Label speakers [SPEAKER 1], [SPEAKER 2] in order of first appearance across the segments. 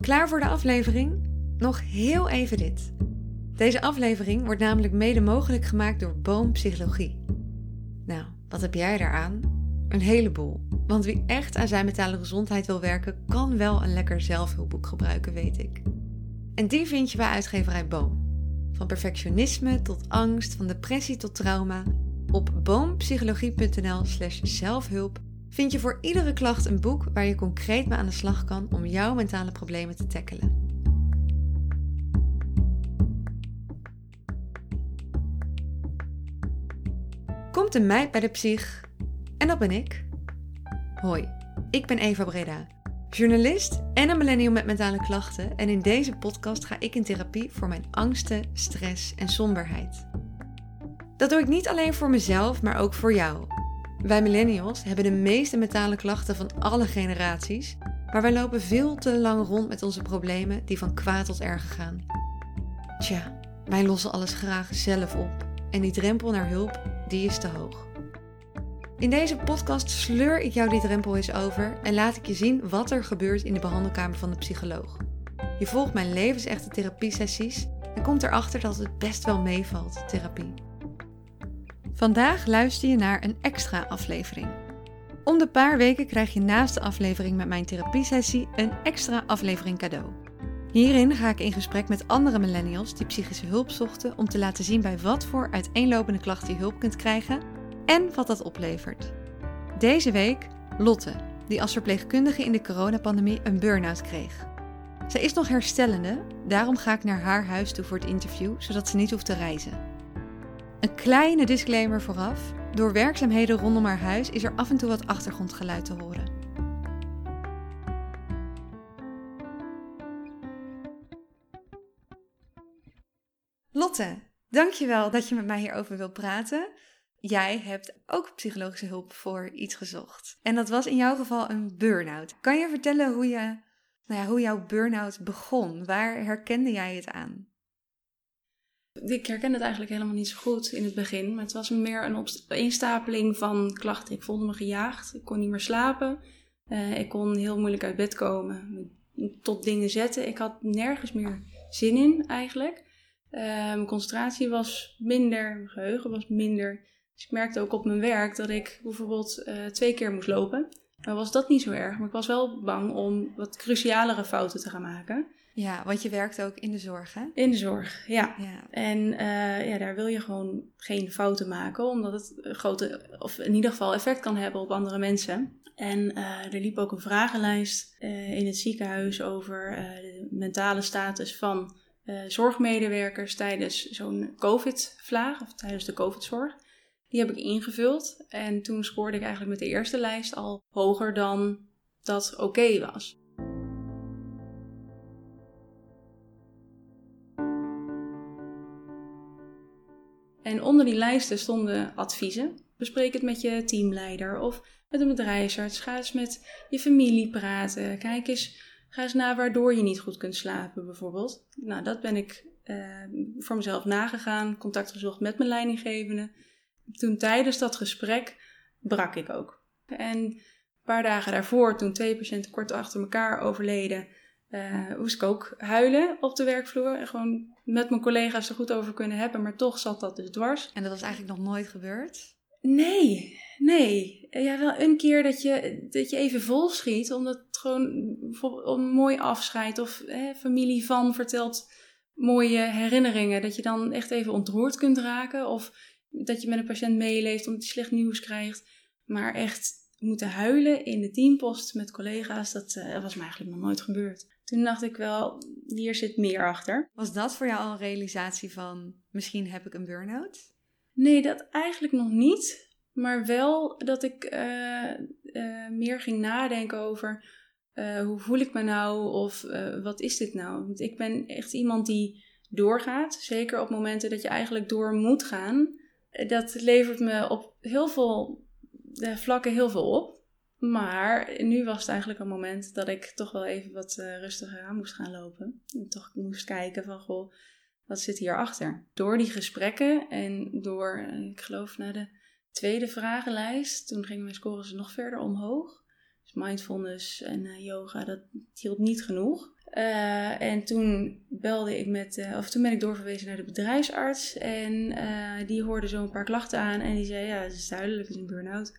[SPEAKER 1] Klaar voor de aflevering? Nog heel even dit. Deze aflevering wordt namelijk mede mogelijk gemaakt door Boom Psychologie. Nou, wat heb jij daaraan? Een heleboel. Want wie echt aan zijn mentale gezondheid wil werken, kan wel een lekker zelfhulpboek gebruiken, weet ik. En die vind je bij uitgeverij Boom. Van perfectionisme tot angst, van depressie tot trauma. Op boompsychologie.nl/slash zelfhulp vind je voor iedere klacht een boek waar je concreet mee aan de slag kan om jouw mentale problemen te tackelen. Komt een meid bij de psych en dat ben ik. Hoi, ik ben Eva Breda, journalist en een millennial met mentale klachten en in deze podcast ga ik in therapie voor mijn angsten, stress en somberheid. Dat doe ik niet alleen voor mezelf, maar ook voor jou. Wij millennials hebben de meeste mentale klachten van alle generaties, maar wij lopen veel te lang rond met onze problemen die van kwaad tot erger gaan. Tja, wij lossen alles graag zelf op en die drempel naar hulp, die is te hoog. In deze podcast sleur ik jou die drempel eens over en laat ik je zien wat er gebeurt in de behandelkamer van de psycholoog. Je volgt mijn levensechte therapiesessies en komt erachter dat het best wel meevalt, therapie. Vandaag luister je naar een extra aflevering. Om de paar weken krijg je naast de aflevering met mijn therapiesessie een extra aflevering cadeau. Hierin ga ik in gesprek met andere millennials die psychische hulp zochten om te laten zien bij wat voor uiteenlopende klachten je hulp kunt krijgen en wat dat oplevert. Deze week Lotte, die als verpleegkundige in de coronapandemie een burn-out kreeg. Zij is nog herstellende, daarom ga ik naar haar huis toe voor het interview, zodat ze niet hoeft te reizen. Een kleine disclaimer vooraf. Door werkzaamheden rondom haar huis is er af en toe wat achtergrondgeluid te horen. Lotte, dankjewel dat je met mij hierover wilt praten. Jij hebt ook psychologische hulp voor iets gezocht. En dat was in jouw geval een burn-out. Kan je vertellen hoe, je, nou ja, hoe jouw burn-out begon? Waar herkende jij het aan?
[SPEAKER 2] Ik herken het eigenlijk helemaal niet zo goed in het begin. Maar het was meer een opeenstapeling van klachten. Ik voelde me gejaagd. Ik kon niet meer slapen. Uh, ik kon heel moeilijk uit bed komen. Tot dingen zetten. Ik had nergens meer zin in eigenlijk. Uh, mijn concentratie was minder. Mijn geheugen was minder. Dus ik merkte ook op mijn werk dat ik bijvoorbeeld uh, twee keer moest lopen. Dan was dat niet zo erg. Maar ik was wel bang om wat crucialere fouten te gaan maken.
[SPEAKER 1] Ja, want je werkt ook in de zorg, hè?
[SPEAKER 2] In de zorg, ja. ja. En uh, ja, daar wil je gewoon geen fouten maken, omdat het grote, of in ieder geval effect kan hebben op andere mensen. En uh, er liep ook een vragenlijst uh, in het ziekenhuis over de mentale status van zorgmedewerkers tijdens zo'n COVID-vlaag, of tijdens de COVID-zorg. Die heb ik ingevuld en toen scoorde ik eigenlijk met de eerste lijst al hoger dan dat oké okay was. En onder die lijsten stonden adviezen. Bespreek het met je teamleider of met een bedrijfsarts. Ga eens met je familie praten. Kijk eens, ga eens na waardoor je niet goed kunt slapen, bijvoorbeeld. Nou, dat ben ik uh, voor mezelf nagegaan. Contact gezocht met mijn leidinggevende. Toen tijdens dat gesprek brak ik ook. En een paar dagen daarvoor, toen twee patiënten kort achter elkaar overleden, uh, moest ik ook huilen op de werkvloer. En gewoon met mijn collega's er goed over kunnen hebben, maar toch zat dat dus dwars.
[SPEAKER 1] En dat was eigenlijk nog nooit gebeurd?
[SPEAKER 2] Nee, nee. Ja, wel een keer dat je, dat je even vol schiet, omdat het gewoon een mooi afscheid of hè, familie van vertelt mooie herinneringen. Dat je dan echt even ontroerd kunt raken of dat je met een patiënt meeleeft omdat hij slecht nieuws krijgt. Maar echt moeten huilen in de teampost met collega's, dat uh, was me eigenlijk nog nooit gebeurd. Toen dacht ik wel, hier zit meer achter.
[SPEAKER 1] Was dat voor jou al een realisatie van, misschien heb ik een burn-out?
[SPEAKER 2] Nee, dat eigenlijk nog niet. Maar wel dat ik uh, uh, meer ging nadenken over uh, hoe voel ik me nou of wat is dit nou? Want ik ben echt iemand die doorgaat. Zeker op momenten dat je eigenlijk door moet gaan. Dat levert me op heel veel vlakken heel veel op. Maar nu was het eigenlijk een moment dat ik toch wel even wat uh, rustiger aan moest gaan lopen. En toch moest kijken van, goh, wat zit hierachter? Door die gesprekken en door, eh, ik geloof, naar de tweede vragenlijst, toen gingen mijn scores nog verder omhoog. Dus mindfulness en uh, yoga, dat hield niet genoeg. Eh, en toen belde ik met, of toen ben ik doorverwezen naar de bedrijfsarts. En die hoorde zo een paar klachten aan en die zei: Ja, het is duidelijk, het is een burn-out.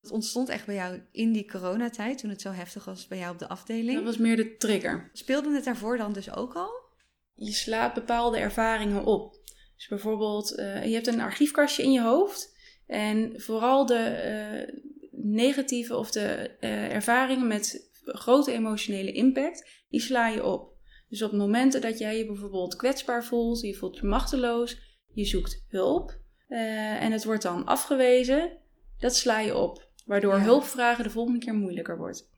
[SPEAKER 1] Het ontstond echt bij jou in die coronatijd, toen het zo heftig was bij jou op de afdeling.
[SPEAKER 2] Dat was meer de trigger.
[SPEAKER 1] Speelde het daarvoor dan dus ook al?
[SPEAKER 2] Je slaat bepaalde ervaringen op. Dus bijvoorbeeld, je hebt een archiefkastje in je hoofd. En vooral de negatieve of de ervaringen met grote emotionele impact, die sla je op. Dus op momenten dat jij je bijvoorbeeld kwetsbaar voelt, je voelt je machteloos, je zoekt hulp en het wordt dan afgewezen, dat sla je op. Waardoor ja. hulpvragen de volgende keer moeilijker wordt.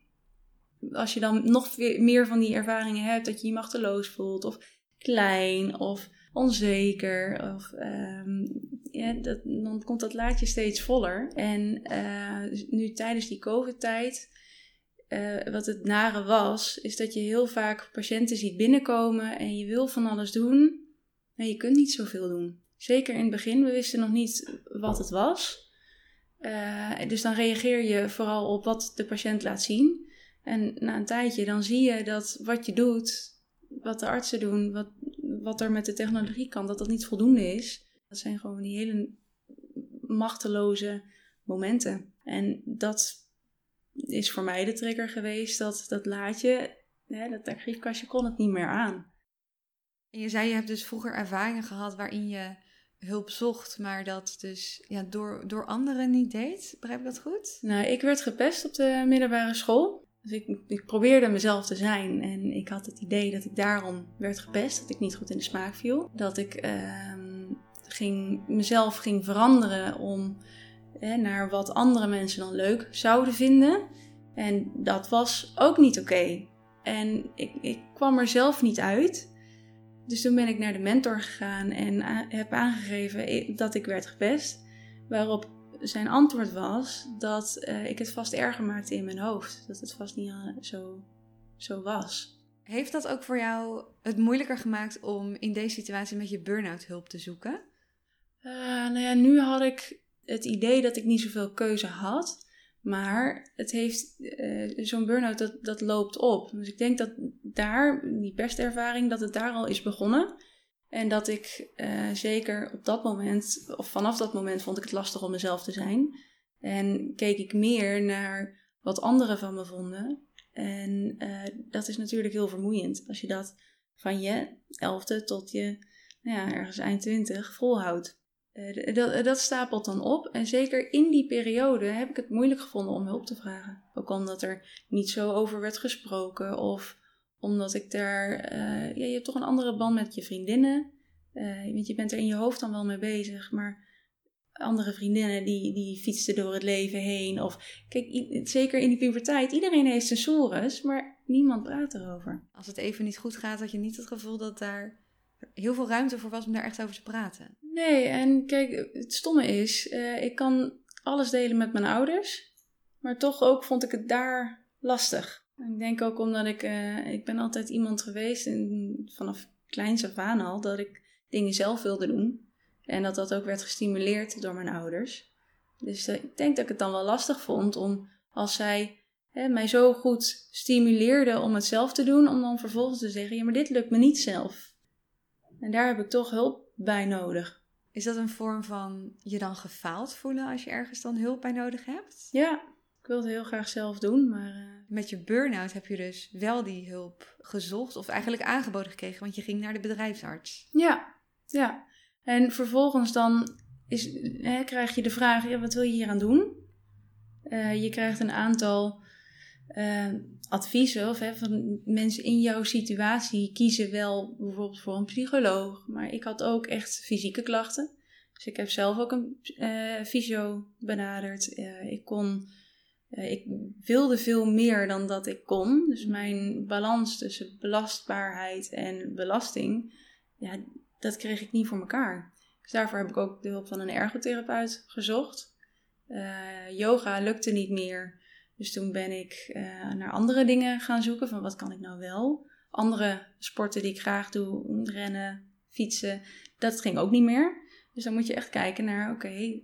[SPEAKER 2] Als je dan nog meer van die ervaringen hebt, dat je je machteloos voelt, of klein, of onzeker, of, um, ja, dat, dan komt dat laadje steeds voller. En uh, nu tijdens die COVID-tijd uh, wat het nare was, is dat je heel vaak patiënten ziet binnenkomen en je wil van alles doen, maar je kunt niet zoveel doen. Zeker in het begin, we wisten nog niet wat het was. Uh, dus dan reageer je vooral op wat de patiënt laat zien. En na een tijdje dan zie je dat wat je doet, wat de artsen doen, wat, wat er met de technologie kan, dat dat niet voldoende is. Dat zijn gewoon die hele machteloze momenten. En dat is voor mij de trigger geweest dat dat laadje, hè, dat archiefkastje, kon het niet meer aan.
[SPEAKER 1] En je zei, je hebt dus vroeger ervaringen gehad waarin je hulp zocht, maar dat dus ja, door, door anderen niet deed. Begrijp ik dat goed?
[SPEAKER 2] Nou, ik werd gepest op de middelbare school. Dus ik, ik probeerde mezelf te zijn en ik had het idee dat ik daarom werd gepest, dat ik niet goed in de smaak viel. Dat ik uh, ging, mezelf ging veranderen om naar wat andere mensen dan leuk zouden vinden. En dat was ook niet oké. En ik, ik kwam er zelf niet uit. Dus toen ben ik naar de mentor gegaan en heb aangegeven dat ik werd gepest. Waarop zijn antwoord was dat uh, ik het vast erger maakte in mijn hoofd. Dat het vast niet zo, zo was.
[SPEAKER 1] Heeft dat ook voor jou het moeilijker gemaakt om in deze situatie met je burn-out hulp te zoeken?
[SPEAKER 2] Uh, nou ja, nu had ik het idee dat ik niet zoveel keuze had. Maar het heeft uh, zo'n burn-out dat, dat loopt op. Dus ik denk dat daar, die pestervaring, dat het daar al is begonnen. En dat ik uh, zeker op dat moment, of vanaf dat moment, vond ik het lastig om mezelf te zijn. En keek ik meer naar wat anderen van me vonden. En uh, dat is natuurlijk heel vermoeiend. Als je dat van je elfde tot je, nou ja, ergens eind twintig volhoudt. Uh, dat, dat, stapelt dan op. En zeker in die periode heb ik het moeilijk gevonden om hulp te vragen. Ook omdat er niet zo over werd gesproken. Of omdat ik daar. Uh, ja, je hebt toch een andere band met je vriendinnen. Want je bent er in je hoofd dan wel mee bezig. Maar andere vriendinnen die, die fietsten door het leven heen. Of kijk, zeker in die puberteit. Iedereen heeft sensoren, maar niemand praat erover.
[SPEAKER 1] Als het even niet goed gaat, had je niet het gevoel dat daar heel veel ruimte voor was om daar echt over te praten.
[SPEAKER 2] Nee, en kijk, het stomme is, uh, ik kan alles delen met mijn ouders, maar toch ook vond ik het daar lastig. Ik denk ook omdat ik, uh, ik ben altijd iemand geweest, vanaf kleins af al, dat ik dingen zelf wilde doen. En dat dat ook werd gestimuleerd door mijn ouders. Dus uh, ik denk dat ik het dan wel lastig vond om, als zij hè, mij zo goed stimuleerden om het zelf te doen, om dan vervolgens te zeggen, ja maar dit lukt me niet zelf. En daar heb ik toch hulp bij nodig.
[SPEAKER 1] Is dat een vorm van je dan gefaald voelen als je ergens dan hulp bij nodig hebt?
[SPEAKER 2] Ja, ik wil het heel graag zelf doen, maar... Uh...
[SPEAKER 1] Met je burn-out heb je dus wel die hulp gezocht of eigenlijk aangeboden gekregen, want je ging naar de bedrijfsarts.
[SPEAKER 2] Ja, ja. En vervolgens dan is, hè, krijg je de vraag, ja, wat wil je hier aan doen? Uh, je krijgt een aantal uh, adviezen of hè, van mensen in jouw situatie kiezen wel bijvoorbeeld voor een psycholoog. Maar ik had ook echt fysieke klachten. Dus ik heb zelf ook een uh, fysio benaderd. Uh, ik kon, uh, ik wilde veel meer dan dat ik kon. Dus mijn balans tussen belastbaarheid en belasting, ja, dat kreeg ik niet voor elkaar. Dus daarvoor heb ik ook de hulp van een ergotherapeut gezocht. yoga lukte niet meer. Dus toen ben ik uh, naar andere dingen gaan zoeken van wat kan ik nou wel. Andere sporten die ik graag doe, rennen, fietsen, dat ging ook niet meer. Dus dan moet je echt kijken naar, oké,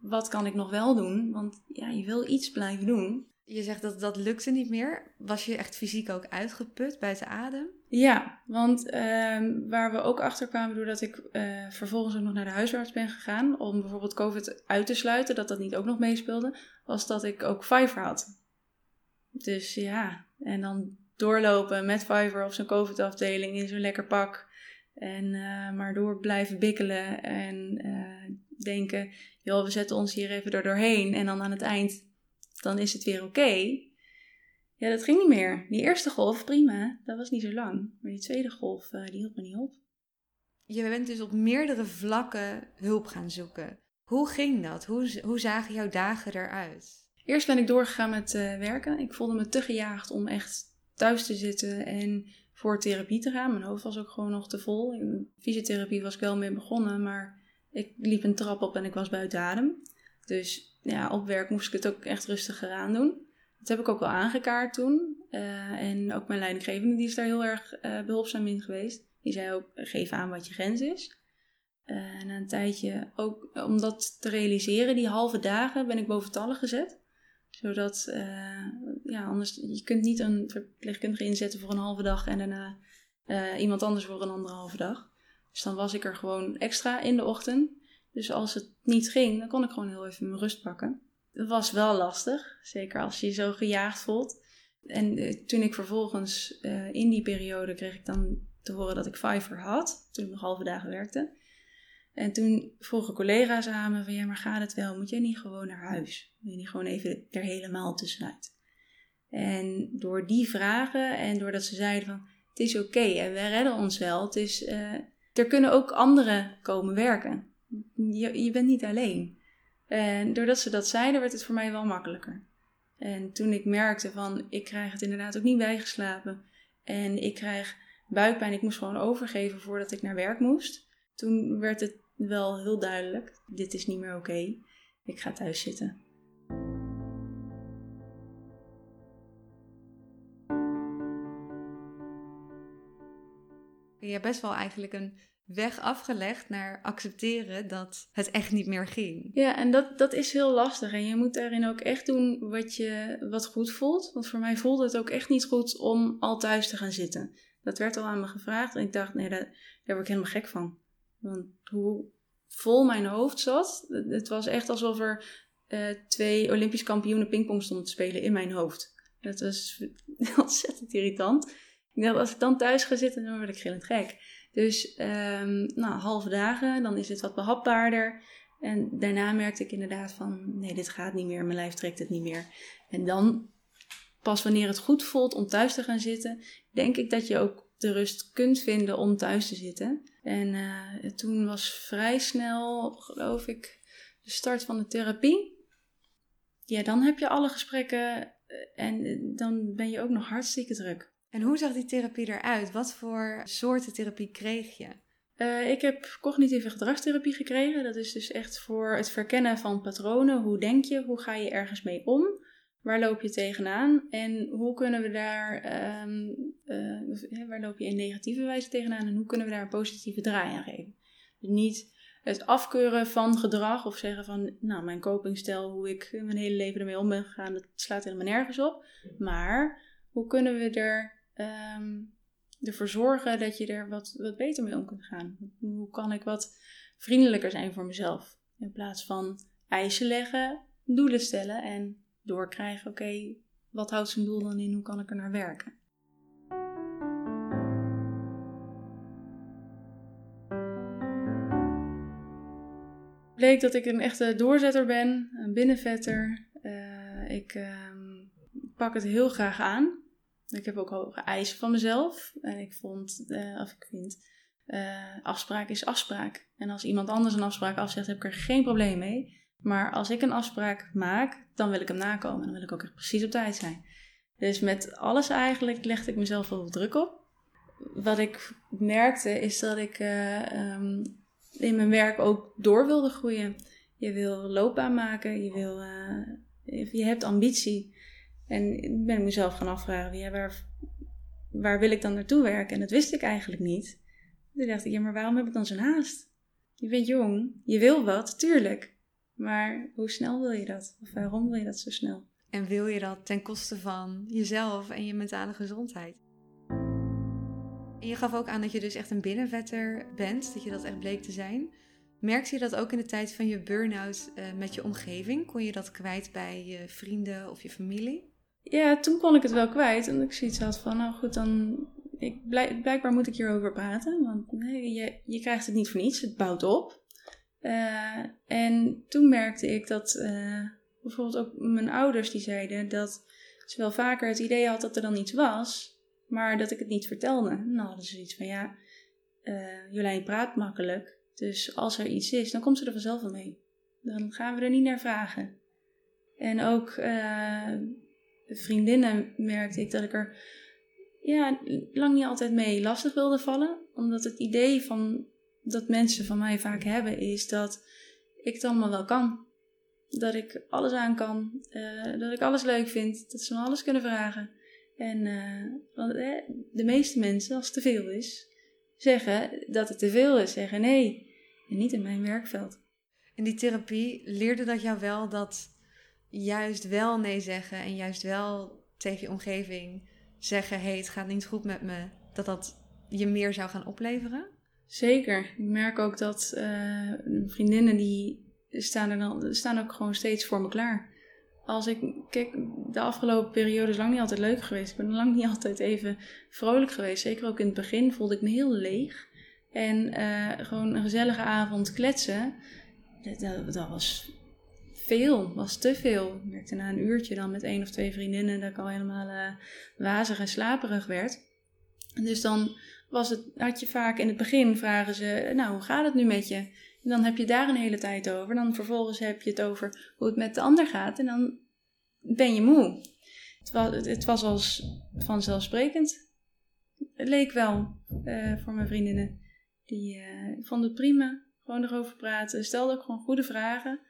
[SPEAKER 2] wat kan ik nog wel doen? Want ja, je wil iets blijven doen.
[SPEAKER 1] Je zegt dat dat lukte niet meer. Was je echt fysiek ook uitgeput buiten adem?
[SPEAKER 2] Ja, want ehm, waar we ook achter kwamen doordat ik uh, vervolgens ook nog naar de huisarts ben gegaan om bijvoorbeeld COVID uit te sluiten, dat dat niet ook nog meespeelde, was dat ik ook Fiverr had. Dus ja, en dan doorlopen met Fiverr op zo'n COVID-afdeling in zo'n lekker pak. En uh, maar door blijven bikkelen en uh, denken, joh, we zetten ons hier even er doorheen. En dan aan het eind, dan is het weer oké. Ja, dat ging niet meer. Die eerste golf, prima, dat was niet zo lang. Maar die tweede golf, uh, die hield me niet op.
[SPEAKER 1] Je bent dus op meerdere vlakken hulp gaan zoeken. Hoe ging dat? Hoe, hoe zagen jouw dagen eruit?
[SPEAKER 2] Eerst ben ik doorgegaan met werken. Ik voelde me te gejaagd om echt thuis te zitten en voor therapie te gaan. Mijn hoofd was ook gewoon nog te vol. In fysiotherapie was ik wel mee begonnen, maar ik liep een trap op en ik was buiten adem. Dus ja, op werk moest ik het ook echt rustiger aan doen. Dat heb ik ook wel aangekaart toen. Uh, en ook mijn leidinggevende die is daar heel erg uh, behulpzaam in geweest. Die zei ook, geef aan wat je grens is. Uh, en een tijdje ook om dat te realiseren, die halve dagen ben ik boventallig gezet zodat, ja, anders, je kunt niet een verpleegkundige inzetten voor een halve dag en daarna iemand anders voor een anderhalve dag. Dus dan was ik er gewoon extra in de ochtend. Dus als het niet ging, dan kon ik gewoon heel even mijn rust pakken. Dat was wel lastig, zeker als je je zo gejaagd voelt. En uh, toen ik vervolgens in die periode kreeg ik dan te horen dat ik Fiverr had, toen ik nog halve dagen werkte. En toen vroegen collega's aan me van ja, maar gaat het wel? Moet jij niet gewoon naar huis? Moet je niet gewoon even er helemaal tussenuit? En door die vragen en doordat ze zeiden van het is oké en we redden ons wel. Het is, uh, er kunnen ook anderen komen werken. Je, je bent niet alleen. En doordat ze dat zeiden, werd het voor mij wel makkelijker. En toen ik merkte van ik krijg het inderdaad ook niet bijgeslapen. En ik krijg buikpijn, ik moest gewoon overgeven voordat ik naar werk moest. Toen werd het wel heel duidelijk: dit is niet meer oké. Ik ga thuis zitten.
[SPEAKER 1] Je hebt best wel eigenlijk een weg afgelegd naar accepteren dat het echt niet meer ging.
[SPEAKER 2] Ja, en dat, dat is heel lastig. En je moet daarin ook echt doen wat, je, wat goed voelt. Want voor mij voelde het ook echt niet goed om al thuis te gaan zitten. Dat werd al aan me gevraagd. En ik dacht, nee, daar, daar word ik helemaal gek van. Want hoe vol mijn hoofd zat. Het was echt alsof er uh, twee Olympisch kampioenen pingpong stonden te spelen in mijn hoofd. Dat was ontzettend irritant. Ik dacht, als ik dan thuis ga zitten, dan word ik gillend gek. Dus um, nou, halve dagen, dan is het wat behapbaarder. En daarna merkte ik inderdaad van, nee, dit gaat niet meer. Mijn lijf trekt het niet meer. En dan, pas wanneer het goed voelt om thuis te gaan zitten, denk ik dat je ook de rust kunt vinden om thuis te zitten. En uh, toen was vrij snel, geloof ik, de start van de therapie. Ja, dan heb je alle gesprekken eh, en eh, dan ben je ook nog hartstikke druk.
[SPEAKER 1] En hoe zag die therapie eruit? Wat voor soorten therapie kreeg je?
[SPEAKER 2] Uh, ik heb cognitieve gedragstherapie gekregen. Dat is dus echt voor het verkennen van patronen. Hoe denk je? Hoe ga je ergens mee om? Waar loop je tegenaan? En hoe kunnen we daar, um, uh, waar loop je in negatieve wijze tegenaan? En hoe kunnen we daar een positieve draai aan geven? Dus niet het afkeuren van gedrag of zeggen van, nou, mijn copingstijl, hoe ik mijn hele leven ermee om ben gegaan, dat slaat helemaal nergens op. Maar hoe kunnen we er, um, ervoor zorgen dat je er wat, wat beter mee om kunt gaan? Hoe kan ik wat vriendelijker zijn voor mezelf? In plaats van eisen leggen, doelen stellen en doorkrijgen, oké, wat houdt zijn doel dan in, hoe kan ik er naar werken? Bleek dat ik een echte doorzetter ben, een binnenvetter. Uh, ik uh, pak het heel graag aan. Ik heb ook hoge eisen van mezelf. En ik vond, uh, of ik vind, uh, afspraak is afspraak. En als iemand anders een afspraak afzegt, heb ik er geen probleem mee. Maar als ik een afspraak maak, dan wil ik hem nakomen. Dan wil ik ook echt precies op tijd zijn. Dus met alles eigenlijk legde ik mezelf wel druk op. Wat ik merkte is dat ik uh, um, in mijn werk ook door wilde groeien. Je wil loopbaan maken, je, wil, je hebt ambitie. En ik ben mezelf gaan afvragen, waar, waar wil ik dan naartoe werken? En dat wist ik eigenlijk niet. Toen dacht ik, ja, maar waarom heb ik dan zo'n haast? Je bent jong, je wil wat, tuurlijk. Maar hoe snel wil je dat? Of waarom wil je dat zo snel?
[SPEAKER 1] En wil je dat ten koste van jezelf en je mentale gezondheid? En je gaf ook aan dat je dus echt een binnenvetter bent, dat je dat echt bleek te zijn. Merkte je dat ook in de tijd van je burn-out uh, met je omgeving? Kon je dat kwijt bij je vrienden of je familie?
[SPEAKER 2] Ja, toen kon ik het wel kwijt. En ik zoiets had van, nou goed, dan... Ik, blijk, blijkbaar moet ik hierover praten. Want nee, je, je krijgt het niet voor niets, het bouwt op. Uh, en toen merkte ik dat uh, bijvoorbeeld ook mijn ouders die zeiden dat ze wel vaker het idee had dat er dan iets was, maar dat ik het niet vertelde. dan hadden ze iets van ja, uh, Jolijn praat makkelijk, dus als er iets is, dan komt ze er vanzelf mee. Dan gaan we er niet naar vragen. En ook vriendinnen merkte ik dat ik er ja, lang niet altijd mee lastig wilde vallen, omdat het idee van dat mensen van mij vaak hebben, is dat ik het allemaal wel kan. Dat ik alles aan kan, uh, dat ik alles leuk vind, dat ze me alles kunnen vragen. En uh, want, eh, de meeste mensen, als het te veel is, zeggen dat het te veel is, zeggen nee. En niet in mijn werkveld.
[SPEAKER 1] En die therapie leerde dat jou wel dat juist wel nee zeggen en juist wel tegen je omgeving zeggen: hé, hey, het gaat niet goed met me, dat dat je meer zou gaan opleveren?
[SPEAKER 2] Zeker. Ik merk ook dat uh, vriendinnen die staan, er dan, staan ook gewoon steeds voor me klaar. Als ik, kijk, de afgelopen periode is lang niet altijd leuk geweest. Ik ben lang niet altijd even vrolijk geweest. Zeker ook in het begin voelde ik me heel leeg. En uh, gewoon een gezellige avond kletsen, dat, dat, was veel, was te veel. Ik merkte na een uurtje dan met één of twee vriendinnen dat ik al helemaal uh, wazig en slaperig werd. Dus dan was het, had je vaak in het begin vragen ze, nou, hoe gaat het nu met je? En dan heb je daar een hele tijd over. Dan vervolgens heb je het over hoe het met de ander gaat. En dan ben je moe. Het was, het was als vanzelfsprekend. Het leek wel uh, voor mijn vriendinnen. Die uh, vonden het prima. Gewoon erover praten. Stelden ook gewoon goede vragen.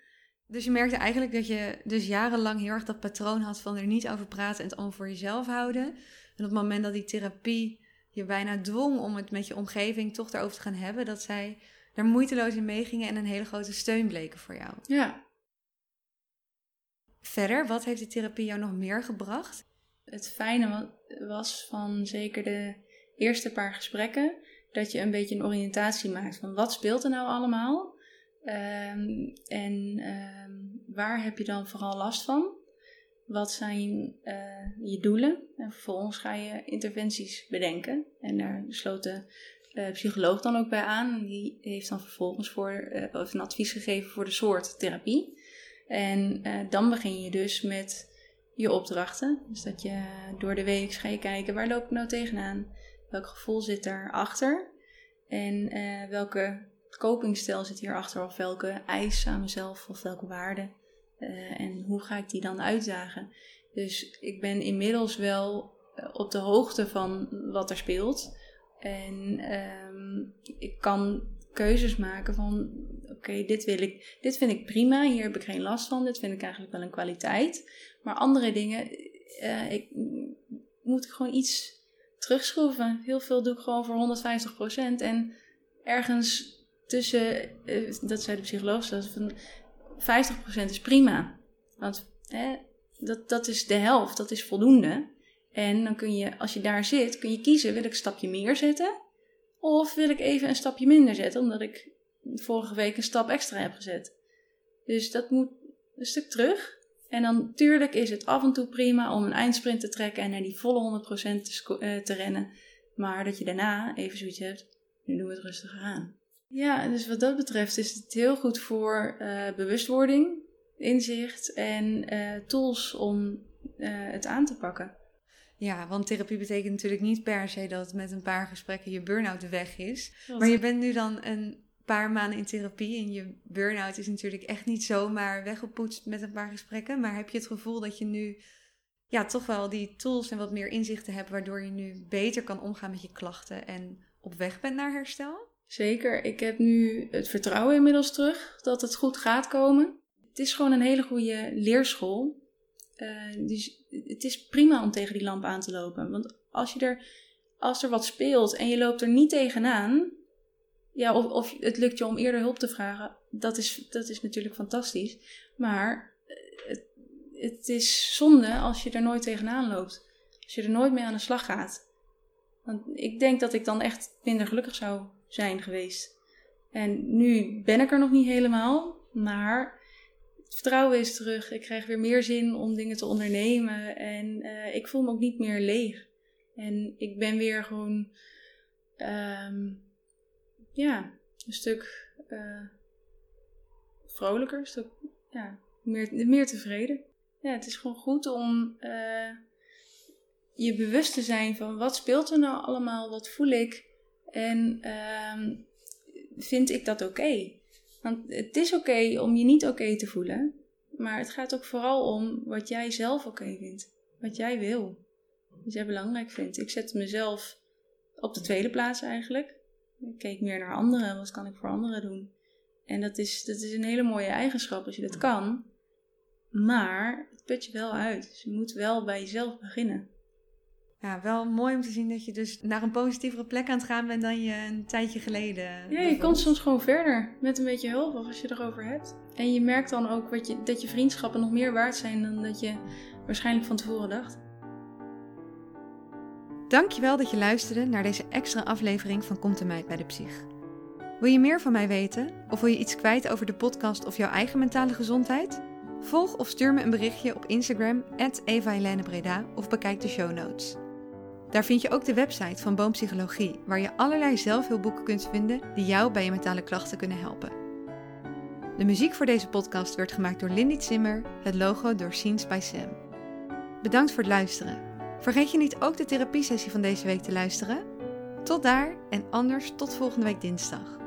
[SPEAKER 1] Dus je merkte eigenlijk dat je dus jarenlang heel erg dat patroon had van er niet over praten en het allemaal voor jezelf houden. En op het moment dat die therapie je bijna dwong om het met je omgeving toch erover te gaan hebben, dat zij er moeiteloos in meegingen en een hele grote steun bleken voor jou.
[SPEAKER 2] Ja.
[SPEAKER 1] Verder, wat heeft de therapie jou nog meer gebracht?
[SPEAKER 2] Het fijne was van zeker de eerste paar gesprekken dat je een beetje een oriëntatie maakt van wat speelt er nou allemaal um, en um, waar heb je dan vooral last van? Wat zijn uh, je doelen? En vervolgens ga je interventies bedenken. En daar sloot de uh, psycholoog dan ook bij aan. Die heeft dan vervolgens voor, uh, een advies gegeven voor de soort therapie. En dan begin je dus met je opdrachten. Dus dat je door de week ga je kijken waar loop ik nou tegenaan? Welk gevoel zit erachter? En welke copingstijl zit hierachter? Of welke eisen aan mezelf? Of welke waarden? Uh, en hoe ga ik die dan uitdagen? Dus ik ben inmiddels wel eh, op de hoogte van wat er speelt. En um, ik kan keuzes maken van oké, dit wil ik, dit vind ik prima, hier heb ik geen last van, dit vind ik eigenlijk wel een kwaliteit. Maar andere dingen, uh, ik, moet ik gewoon iets terugschroeven. Heel veel doe ik gewoon voor 150%. En ergens tussen, dat zei de psycholoog, van 50% is prima. Want hè, dat, dat is de helft, dat is voldoende. En dan kun je, als je daar zit, kun je kiezen: wil ik een stapje meer zetten? Of wil ik even een stapje minder zetten, omdat ik vorige week een stap extra heb gezet? Dus dat moet een stuk terug. En dan natuurlijk is het af en toe prima om een eindsprint te trekken en naar die volle 100% te, uh, te rennen. Maar dat je daarna even zoiets hebt, nu doen we het rustiger aan. Ja, dus wat dat betreft is het heel goed voor uh, bewustwording, inzicht en uh, tools om uh, het aan te pakken.
[SPEAKER 1] Ja, want therapie betekent natuurlijk niet per se dat met een paar gesprekken je burn-out weg is. Maar je bent nu dan een paar maanden in therapie en je burn-out is natuurlijk echt niet zomaar weggepoetst met een paar gesprekken. Maar heb je het gevoel dat je nu ja, toch wel die tools en wat meer inzichten hebt, waardoor je nu beter kan omgaan met je klachten en op weg bent naar herstel?
[SPEAKER 2] Zeker. Ik heb nu het vertrouwen inmiddels terug dat het goed gaat komen. Het is gewoon een hele goede leerschool. Uh, dus het is prima om tegen die lamp aan te lopen. Want als, je er, als er wat speelt en je loopt er niet tegenaan, ja, of, of het lukt je om eerder hulp te vragen, dat is, dat is natuurlijk fantastisch. Maar eh, het, het is zonde als je er nooit tegenaan loopt. Als je er nooit mee aan de slag gaat. Want ik denk dat ik dan echt minder gelukkig zou zijn geweest. En nu ben ik er nog niet helemaal, maar het vertrouwen is terug. Ik krijg weer meer zin om dingen te ondernemen en uh, ik voel me ook niet meer leeg. En ik ben weer gewoon, um, ja, een stuk uh, vrolijker, stuk, ja, meer, meer tevreden. Ja, het is gewoon goed om uh, je bewust te zijn van wat speelt er nou allemaal, wat voel ik en uh, vind ik dat oké? Want het is oké om je niet oké te voelen, maar het gaat ook vooral om wat jij zelf oké vindt, wat jij wil, wat jij belangrijk vindt. Ik zet mezelf op de tweede plaats eigenlijk. Ik keek meer naar anderen, wat kan ik voor anderen doen? En dat is, dat is een hele mooie eigenschap als je dat kan. Maar het put je wel uit. Dus je moet wel bij jezelf beginnen.
[SPEAKER 1] Ja, wel mooi om te zien dat je dus naar een positievere plek aan het gaan bent dan je een tijdje geleden.
[SPEAKER 2] Ja, je komt soms gewoon verder met een beetje hulp als je erover hebt. En je merkt dan ook wat je, dat je vriendschappen nog meer waard zijn dan dat je waarschijnlijk van tevoren dacht.
[SPEAKER 1] Dankjewel dat je luisterde naar deze extra aflevering van Komt de Meid bij de Psych. Wil je meer van mij weten of wil je iets kwijt over de podcast of jouw eigen mentale gezondheid? Volg of stuur me een berichtje op Instagram, Eva Breda, of bekijk de show notes. Daar vind je ook de website van Boompsychologie, waar je allerlei zelfhulpboeken kunt vinden die jou bij je mentale klachten kunnen helpen. De muziek voor deze podcast werd gemaakt door Lindy Zimmer, het logo door Scenes by Sam. Bedankt voor het luisteren. Vergeet je niet ook de therapiesessie van deze week te luisteren? Tot daar en anders tot volgende week dinsdag.